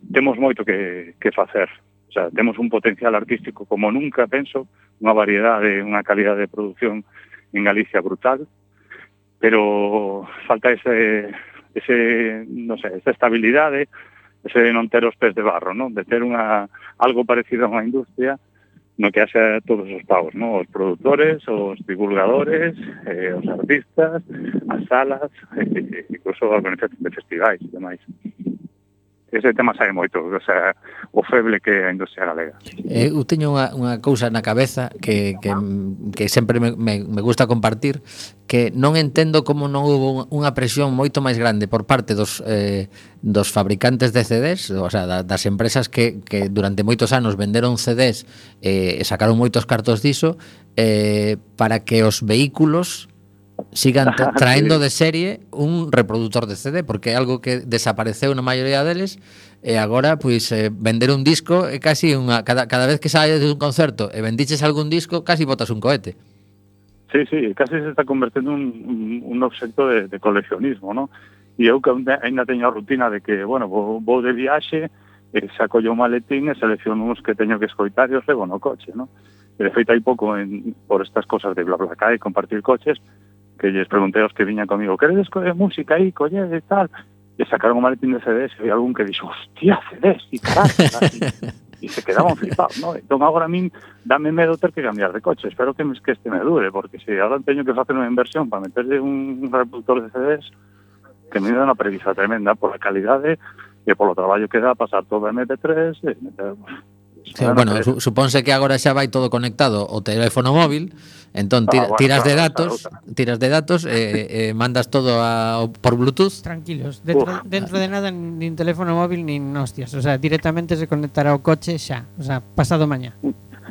Temos moito que, que facer. O sea, temos un potencial artístico como nunca, penso, unha variedade, unha calidade de produción en Galicia brutal, pero falta ese, ese non sei, esa estabilidade, ese non ter os pés de barro, non? De ter unha, algo parecido a unha industria no que haxa todos os pavos, non? Os produtores, os divulgadores, eh, os artistas, as salas, eh, incluso a organización de festivais e demais ese tema sabe moito, o sea, o feble que é a industria galega. Eh, eu teño unha, unha cousa na cabeza que, que, que sempre me, me, me gusta compartir, que non entendo como non houve unha presión moito máis grande por parte dos, eh, dos fabricantes de CDs, o sea, das empresas que, que durante moitos anos venderon CDs eh, e sacaron moitos cartos diso, eh, para que os vehículos sigan traendo de serie un reproductor de CD, porque é algo que desapareceu na maioría deles e agora pois eh, vender un disco é casi unha cada, cada vez que saes de un concerto e vendiches algún disco, casi botas un cohete. Sí, sí, casi se está convertendo un, un obxecto de, de coleccionismo, ¿no? E eu que ainda teño a rutina de que, bueno, vou, vou de viaxe, eh, saco yo un maletín e selecciono uns que teño que escoitar e os levo no coche, ¿no? E de feito hai pouco en, por estas cosas de bla bla, cae, e compartir coches, que lles preguntei aos que viñan comigo, queredes coller música aí, coller e tal? E sacaron un maletín de CDs e algún que dixo, hostia, CDs, e caralho, e, e *laughs* se quedaban flipados, ¿no? Entón, agora a min dame medo ter que cambiar de coche, espero que, que este me dure, porque se agora teño que facer unha inversión para meterle un reproductor de CDs, que me dá unha previsa tremenda por a calidade e polo traballo que dá pasar todo a MP3 e meter, Sí, bueno, su, supónse que agora xa vai todo conectado o teléfono móvil, entón tira, ah, bueno, tiras de datos, tiras de datos, eh, eh, mandas todo a, por Bluetooth. Tranquilos, dentro, dentro de nada nin teléfono móvil nin hostias, o sea, directamente se conectará o coche xa, o sea, pasado mañá.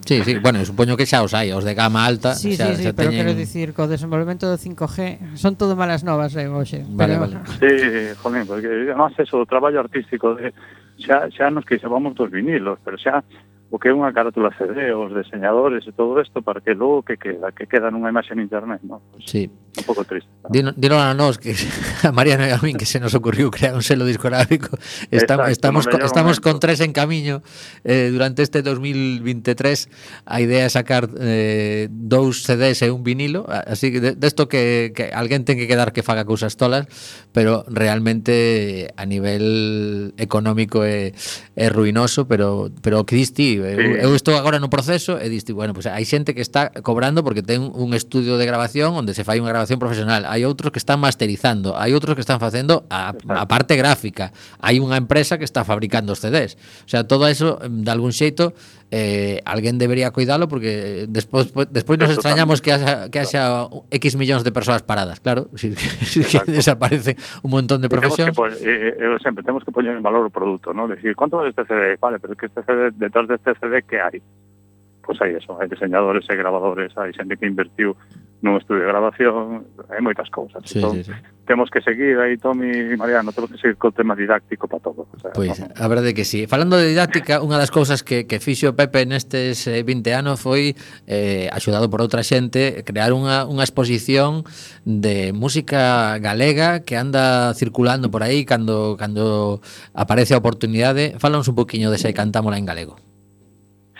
Sí, sí, bueno, supoño que xa os hai, os de gama alta Sí, xa, sí, sí, xa pero teñen... quero dicir Co desenvolvemento do 5G son todo malas novas eh, hoxe, Vale, pero... vale Sí, joder, porque además eso O traballo artístico de xa, xa nos que vamos dos vinilos, pero xa o que é unha carátula CD, os deseñadores e todo isto, para que logo que queda, que queda nunha imaxe en internet, non? Pois, sí un pouco triste. Dino, dino a nós que *laughs* a Mariano e a min que se nos ocurriu crear un selo discográfico. Estamos Exacto, estamos no estamos momento. con tres en camiño eh, durante este 2023 a idea é sacar eh, dous CDs e un vinilo, así que desto de, de que que alguén ten que quedar que faga cousas tolas, pero realmente a nivel económico é é ruinoso, pero pero que disti, sí. eu, eu estou agora no proceso e disti, bueno, pues hai xente que está cobrando porque ten un estudio de grabación onde se fai unha grabación profesional, hai outros que están masterizando, hai outros que están facendo a, a parte gráfica, hai unha empresa que está fabricando os CDs. O sea, todo eso, de algún xeito, eh, alguén debería cuidalo porque eh, despois despois nos eso extrañamos que haxa, que haxa X millóns de persoas paradas, claro, *laughs* si, si que desaparece un montón de profesións. Temos que, eh, eh, eh eu sempre temos que poñer en valor o produto, ¿no? Decir, ¿cuánto vale este CD? Vale, pero es que este CD, detrás de este CD que hai? pois hai eso, hai diseñadores, e grabadores, hai xente que invertiu nun estudio de grabación, hai moitas cousas. Sí, entón, sí, sí. Temos que seguir aí, Tomi e Mariano, temos que seguir co tema didáctico para todo. O sea, pois, pues, no? a verdade que sí. Falando de didáctica, unha das cousas que, que fixo Pepe nestes eh, 20 anos foi, eh, axudado por outra xente, crear unha, unha exposición de música galega que anda circulando por aí cando, cando aparece a oportunidade. Falamos un poquinho de se cantámola en galego.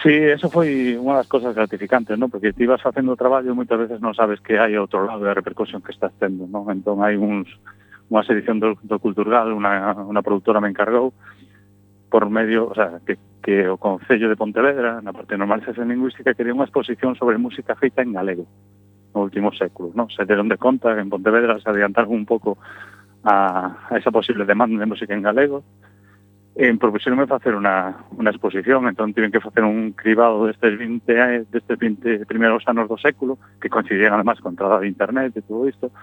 Sí, eso foi unha das cosas gratificantes, non? Porque ti vas facendo o traballo e moitas veces non sabes que hai outro lado da repercusión que estás tendo, non? Entón hai uns unha edición do, do Cultural, unha, unha productora me encargou por medio, o sea, que, que o Concello de Pontevedra, na parte de normalización lingüística, quería unha exposición sobre música feita en galego no último século, non? Se deron de conta que en Pontevedra se adiantaron un pouco a, a esa posible demanda de música en galego, en propuxeronme facer unha, unha exposición, entón tiven que facer un cribado destes 20, destes 20 primeiros anos do século, que coincidían además con entrada de internet e todo isto,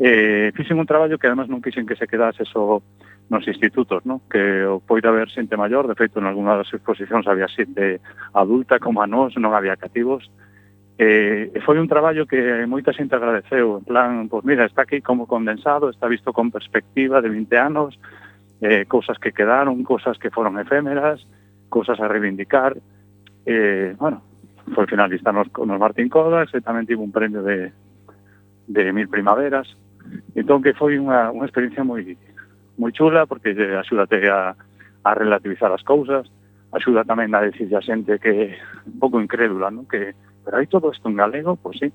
eh, fixen un traballo que además non quixen que se quedase só nos institutos, no? que o poida haber xente maior, de feito, en algunha das exposicións había xente adulta como a nós, non había cativos, eh, e foi un traballo que moita xente agradeceu, en plan, pois pues mira, está aquí como condensado, está visto con perspectiva de 20 anos, eh, cousas que quedaron, cousas que foron efémeras, cousas a reivindicar. Eh, bueno, foi finalista nos, nos Martín Codas eh, e tamén tivo un premio de, de Mil Primaveras. Entón que foi unha, unha experiencia moi moi chula porque axúdate a, a relativizar as cousas, axuda tamén a decir a xente que un pouco incrédula, non? que pero hai todo isto en galego, pois sí,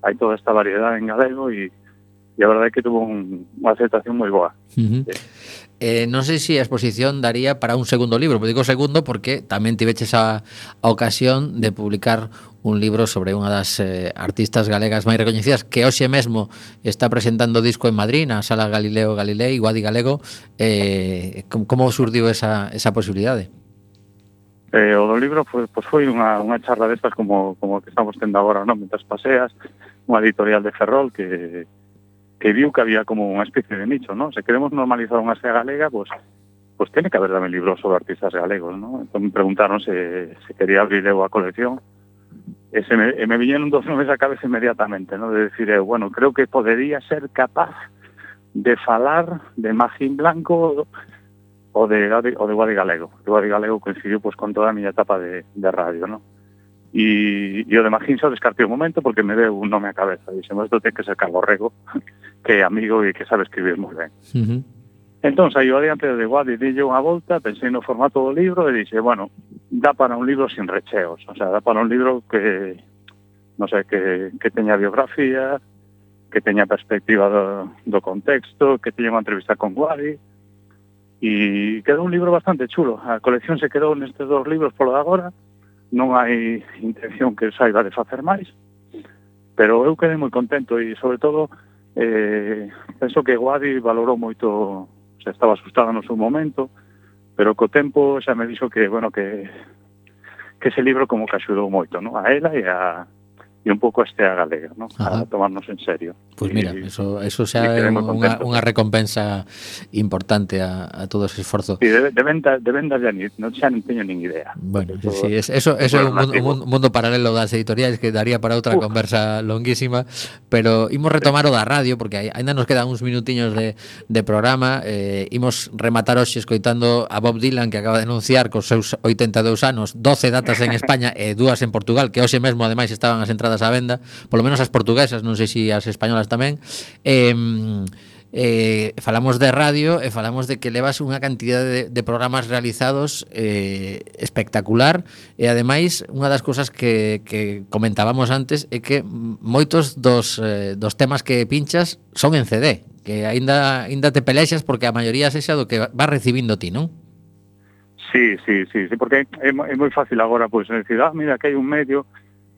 hai toda esta variedade en galego e, e a verdade é que tuvo un, unha aceptación moi boa. Uh -huh. Eh, eh, non sei se a exposición daría para un segundo libro, pero digo segundo porque tamén tiveches a, a ocasión de publicar un libro sobre unha das eh, artistas galegas máis recoñecidas que hoxe mesmo está presentando disco en Madrid na Sala Galileo Galilei, Guadi Galego eh, como surdiu esa, esa posibilidade? Eh, o do libro pues, pues foi unha, unha charla destas como, como que estamos tendo agora, non? Mientras paseas, unha editorial de Ferrol que, que viu que había como unha especie de nicho, ¿no? Se queremos normalizar unha SEA galega, pues, pues tiene que haber tamén libros sobre artistas galegos, ¿no? Entón me preguntaron se, se quería abrir eu a colección. E, se me, e me viñeron dos nomes a cabeza inmediatamente, ¿no? De decir, eu, bueno, creo que podería ser capaz de falar de Magín Blanco o de, o de Guadi Galego. O Guadi Galego coincidiu pues, con toda a miña etapa de, de radio, ¿no? E, e o de Magín xa descartei un momento porque me deu un nome a cabeza. Dixemos, isto ten que ser rego. *laughs* que é amigo e que sabe escribir moi ben. Uh -huh. Entón, saiu adiante de Guadi, dille unha volta, pensei no formato do libro e dixe, bueno, dá para un libro sin recheos, o sea, dá para un libro que, non sei, que, que teña biografía, que teña perspectiva do, do contexto, que teña unha entrevista con Guadi, e quedou un libro bastante chulo. A colección se quedou nestes dous libros polo de agora, non hai intención que saiba de facer máis, pero eu quedei moi contento e, sobre todo, eh, penso que Guadi valorou moito, se estaba asustada no seu momento, pero co tempo xa me dixo que, bueno, que, que ese libro como que axudou moito, non? A ela e a, e un pouco a estea galega, ¿no? A tomarnos en serio. Pois pues y, mira, eso, eso xa é unha, unha recompensa importante a, a todo ese esforzo. Sí, de, de, venta, de vendas ya ni, no, xa non teño nin idea. Bueno, eso, sí, es, eso, eso é un, un, un mundo paralelo das editoriais que daría para outra Uf. conversa longuísima, pero imos retomar o da radio, porque aí, ainda nos quedan uns minutiños de, de programa, eh, imos rematar hoxe escoitando a Bob Dylan que acaba de anunciar cos seus 82 anos, 12 datas en *laughs* España e dúas en Portugal, que hoxe mesmo ademais estaban as entradas entradas á venda, polo menos as portuguesas, non sei se as españolas tamén. Eh, eh, falamos de radio e eh, falamos de que levas unha cantidade de, de programas realizados eh, espectacular e ademais unha das cousas que, que comentábamos antes é que moitos dos, eh, dos temas que pinchas son en CD que aínda aínda te pelexas porque a maioría sexa do que vas recibindo ti, non? Sí, sí, sí, sí porque é, é moi fácil agora pois pues, decir, ah, mira, que hai un medio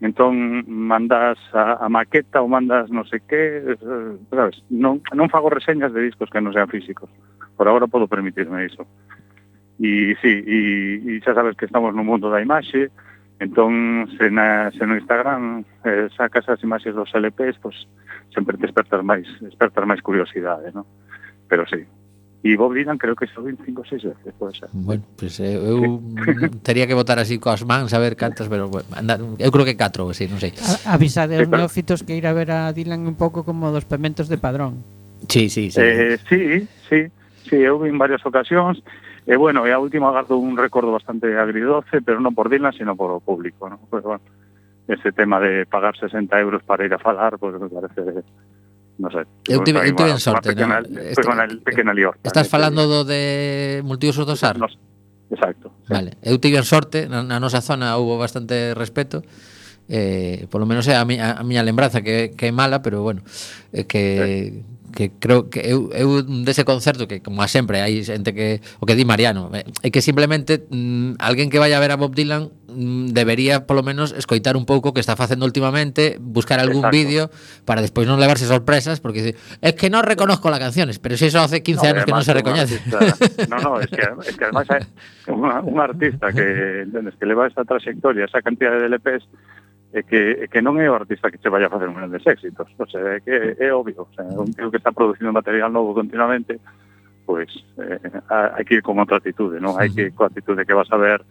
entón mandas a, a maqueta ou mandas non sei que, sabes, non, non fago reseñas de discos que non sean físicos. Por agora podo permitirme iso. E sí, e, e xa sabes que estamos no mundo da imaxe, entón se, na, se no Instagram eh, sacas as imaxes dos LPs, pois sempre te despertas máis, despertas máis curiosidade, non? Pero sí, E Bob Dylan creo que son 5 ou 6 veces, pode ser. Bueno, pues, eh, eu *laughs* teria que votar así coas mans a ver cantas, pero bueno, anda, eu creo que catro, sí, non sei. A, avisade aos neófitos que ir a ver a Dylan un pouco como dos pementos de padrón. Sí, sí, sí. Eh, sí, sí, sí, eu vi en varias ocasións, e eh, bueno, e a última agardo un recordo bastante agridoce, pero non por Dylan, sino por o público, ¿no? Pues, bueno, ese tema de pagar 60 euros para ir a falar, pues me parece no sé. Eu tive, eu tive sorte, pequena, no? Este, pues, pequena lior. Estás falando do de multiusos do SAR? Nos, exacto. Vale. Sí. Eu tive sorte, na, na nosa zona houve bastante respeto. Eh, polo menos é a, mi, a, a miña lembranza que, que é mala, pero bueno, eh, que sí que creo que eu, eu dese concerto que como a sempre hai xente que o que di Mariano, eh, é que simplemente mm, alguén que vaya a ver a Bob Dylan Mm, debería polo menos escoitar un pouco o que está facendo últimamente, buscar algún Exacto. vídeo para despois non levarse sorpresas porque es que non reconozco las canciones, pero si eso hace 15 no, anos que non se recoñece. No, no, es que, es que además un artista que, entendes, que leva esa trayectoria, esa cantidad de LPs é eh, que, é que non é o artista que che vai a facer un grandes éxitos, o sea, é que é obvio, o sea, un tío que está producindo material novo continuamente, pois pues, eh, hai que ir con outra actitude, non? Hai que ir coa actitude que vas a ver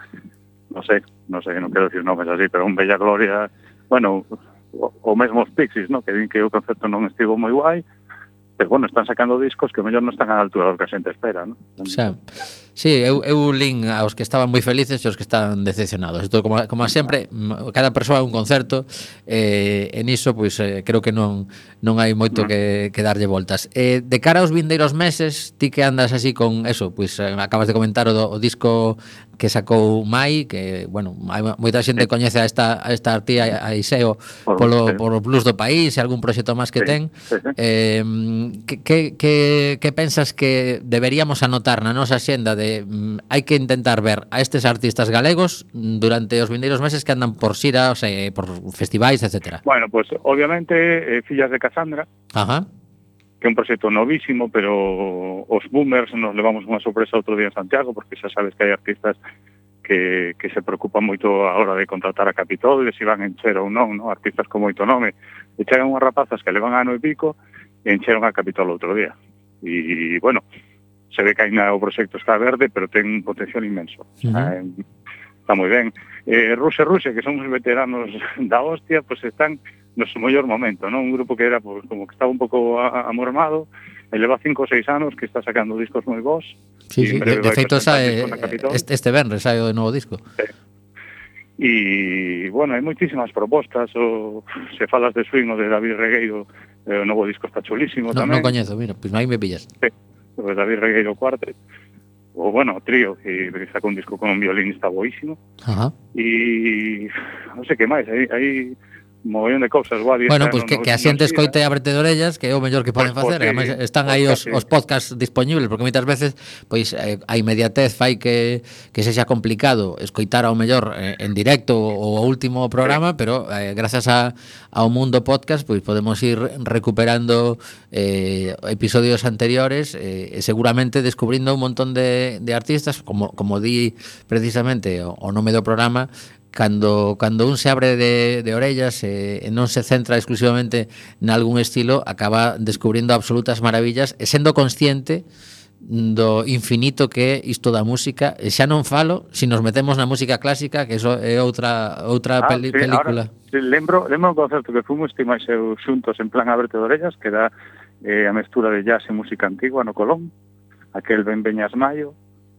no sei, non sei, non quero decir nomes así, pero un Bella Gloria, bueno, o, o mesmo os Pixies, no? que din que o concepto non estivo moi guai, pero bueno, están sacando discos que mellor non están á altura do que a xente espera, no? O sea, Sí, eu, eu lin aos que estaban moi felices e aos que estaban decepcionados. Isto, como, como sempre, cada persoa é un concerto eh, en iso, pois, eh, creo que non non hai moito que, que darlle voltas. Eh, de cara aos vindeiros meses, ti que andas así con eso, pois eh, acabas de comentar o, do, o disco que sacou Mai, que, bueno, hai moita xente sí. coñece a esta, a esta artía a Iseo polo, polo blues do país e algún proxecto máis que sí. ten. Sí, sí. Eh, que, que, que, que pensas que deberíamos anotar na nosa xenda de de mm, hai que intentar ver a estes artistas galegos durante os vindeiros meses que andan por xira, o sea, eh, por festivais, etc. Bueno, pues obviamente eh, Fillas de Casandra, Ajá. que é un proxecto novísimo, pero os boomers nos levamos unha sorpresa outro día en Santiago, porque xa sabes que hai artistas que, que se preocupan moito a hora de contratar a Capitol, se van en encher ou non, no? artistas con moito nome. E chegan unhas rapazas que levan ano e pico e encheron a Capitol outro día. E, bueno, se ve que ainda o proxecto está verde, pero ten un potencial inmenso. Uh -huh. eh, está moi ben. Eh, Rusia Rusia, que son uns veteranos *laughs* da hostia, pues están no seu mellor momento, non? Un grupo que era pues, como que estaba un pouco amormado, eleva cinco ou seis anos que está sacando discos moi bons. Sí, sí, de, de feito sae este, este venres sae o novo disco. Sí. E, bueno, hai moitísimas propostas, o, se falas de swing ou de David Regueiro, eh, o novo disco está chulísimo no, tamén. Non coñezo, mira, pois pues aí me pillas. Sí o David Regueiro Cuartet, o bueno, trío, que sacou un disco con un violinista boísimo. Ajá. E non sei que máis, hai, hai mogollón de cousas guadi. Bueno, pois pues que, que a xente escoite e eh. abrete de orellas, que é o mellor que poden pues, pois facer. Pues, Ademais, están pois aí os, sí. os podcasts disponibles, porque moitas veces pois eh, a inmediatez fai que, que sexa complicado escoitar ao mellor eh, en directo o último programa, sí. pero eh, grazas a, ao mundo podcast pois podemos ir recuperando eh, episodios anteriores eh, seguramente descubrindo un montón de, de artistas, como, como di precisamente o, o nome do programa, cando, cando un se abre de, de orellas e, e non se centra exclusivamente nalgún estilo, acaba descubrindo absolutas maravillas e sendo consciente do infinito que é isto da música. E xa non falo se si nos metemos na música clásica que eso é outra outra ah, peli, sí, película. ahora, sí, lembro, lembro un concerto que fomos ti máis eu xuntos en plan abrete de orellas que dá eh, a mestura de jazz e música antigua no Colón aquel Ben Beñas Mayo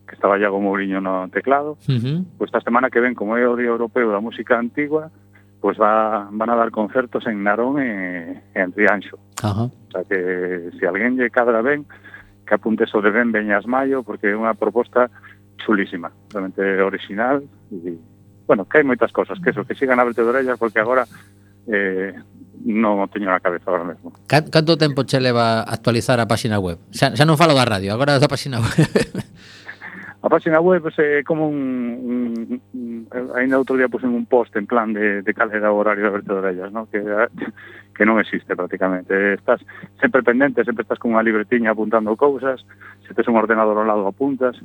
que estaba Iago Mourinho no teclado. Uh -huh. Pois esta semana que ven, como é o Día Europeo da Música Antigua, pois va, van a dar concertos en Narón e, e en Trianxo. Uh -huh. O sea que se si alguén lle cadra ben, que apunte sobre ben Beñas Maio, porque é unha proposta chulísima, realmente original e, bueno, que hai moitas cosas, que eso, que sigan a verte de orellas, porque agora eh, non teño na cabeza agora mesmo. Canto tempo che leva actualizar a páxina web? Xa, xa non falo da radio, agora da páxina *laughs* web. A página web pues, é como un, un, un ainda outro día pusen un post en plan de, de cal era o horario de aberto de orellas, ¿no? que, que non existe prácticamente. Estás sempre pendente, sempre estás con unha libretiña apuntando cousas, se tes un ordenador ao lado apuntas,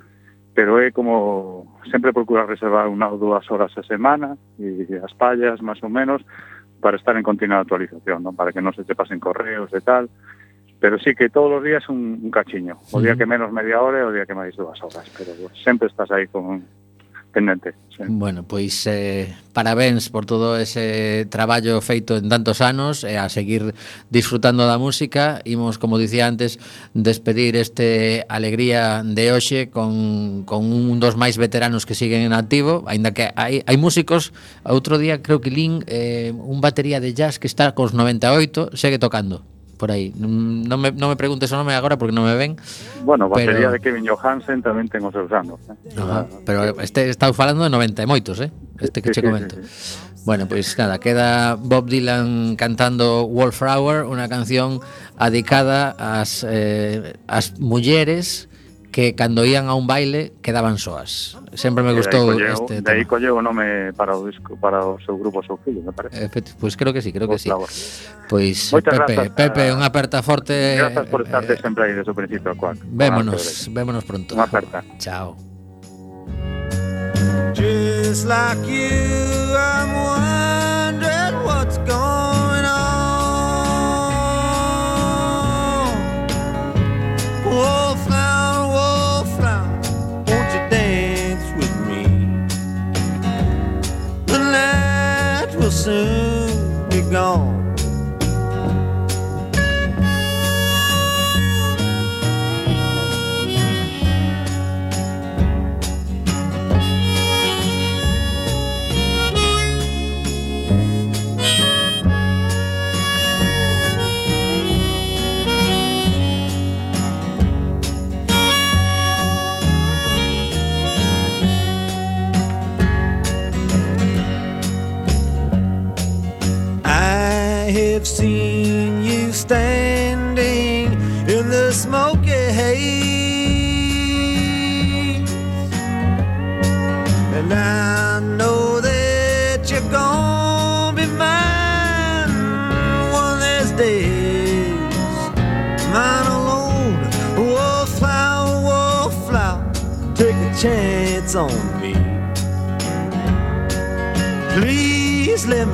pero é como sempre procurar reservar unha ou dúas horas a semana e as pallas, máis ou menos, para estar en continua actualización, ¿no? para que non se te pasen correos e tal, pero sí que todos os días un, un cachiño, o día que menos media hora e o día que máis dúas horas, pero pues, sempre estás aí con pendente. Sí. Bueno, pois eh, parabéns por todo ese traballo feito en tantos anos e eh, a seguir disfrutando da música. Imos, como dicía antes, despedir este Alegría de hoxe con, con un dos máis veteranos que siguen en activo, aínda que hai, hai músicos, outro día creo que Lin, eh, un batería de jazz que está cos 98, segue tocando por aí. Mm, non me, non me preguntes o nome agora porque non me ven. Bueno, batería pero... de Kevin Johansen tamén ten os seus anos. Eh? Ajá, pero este está falando de 90 e moitos, eh? Este que che comento. Sí, sí, sí. Bueno, pois pues, nada, queda Bob Dylan cantando Wallflower, unha canción adicada ás, eh, ás mulleres que cando ían a un baile quedaban soas. Sempre me gustou colleu- este De aí tema. colleu o nome para o disco, para o seu grupo, o seu filho, me parece. Pois creo que sí, creo que sí. Pois Moitas Pepe, grazas, Pepe, ah, unha aperta forte. Grazas por estarte eh, sempre aí desde o principio, Cuac. Vémonos, vémonos pronto. Unha aperta. Chao. Just like you, I'm wondering what's going on. Wallflower soon be gone. Have seen you standing in the smoky haze, and I know that you're gonna be mine one of these days. Mine alone, oh, wallflower, oh, wallflower, take a chance on me. Please let me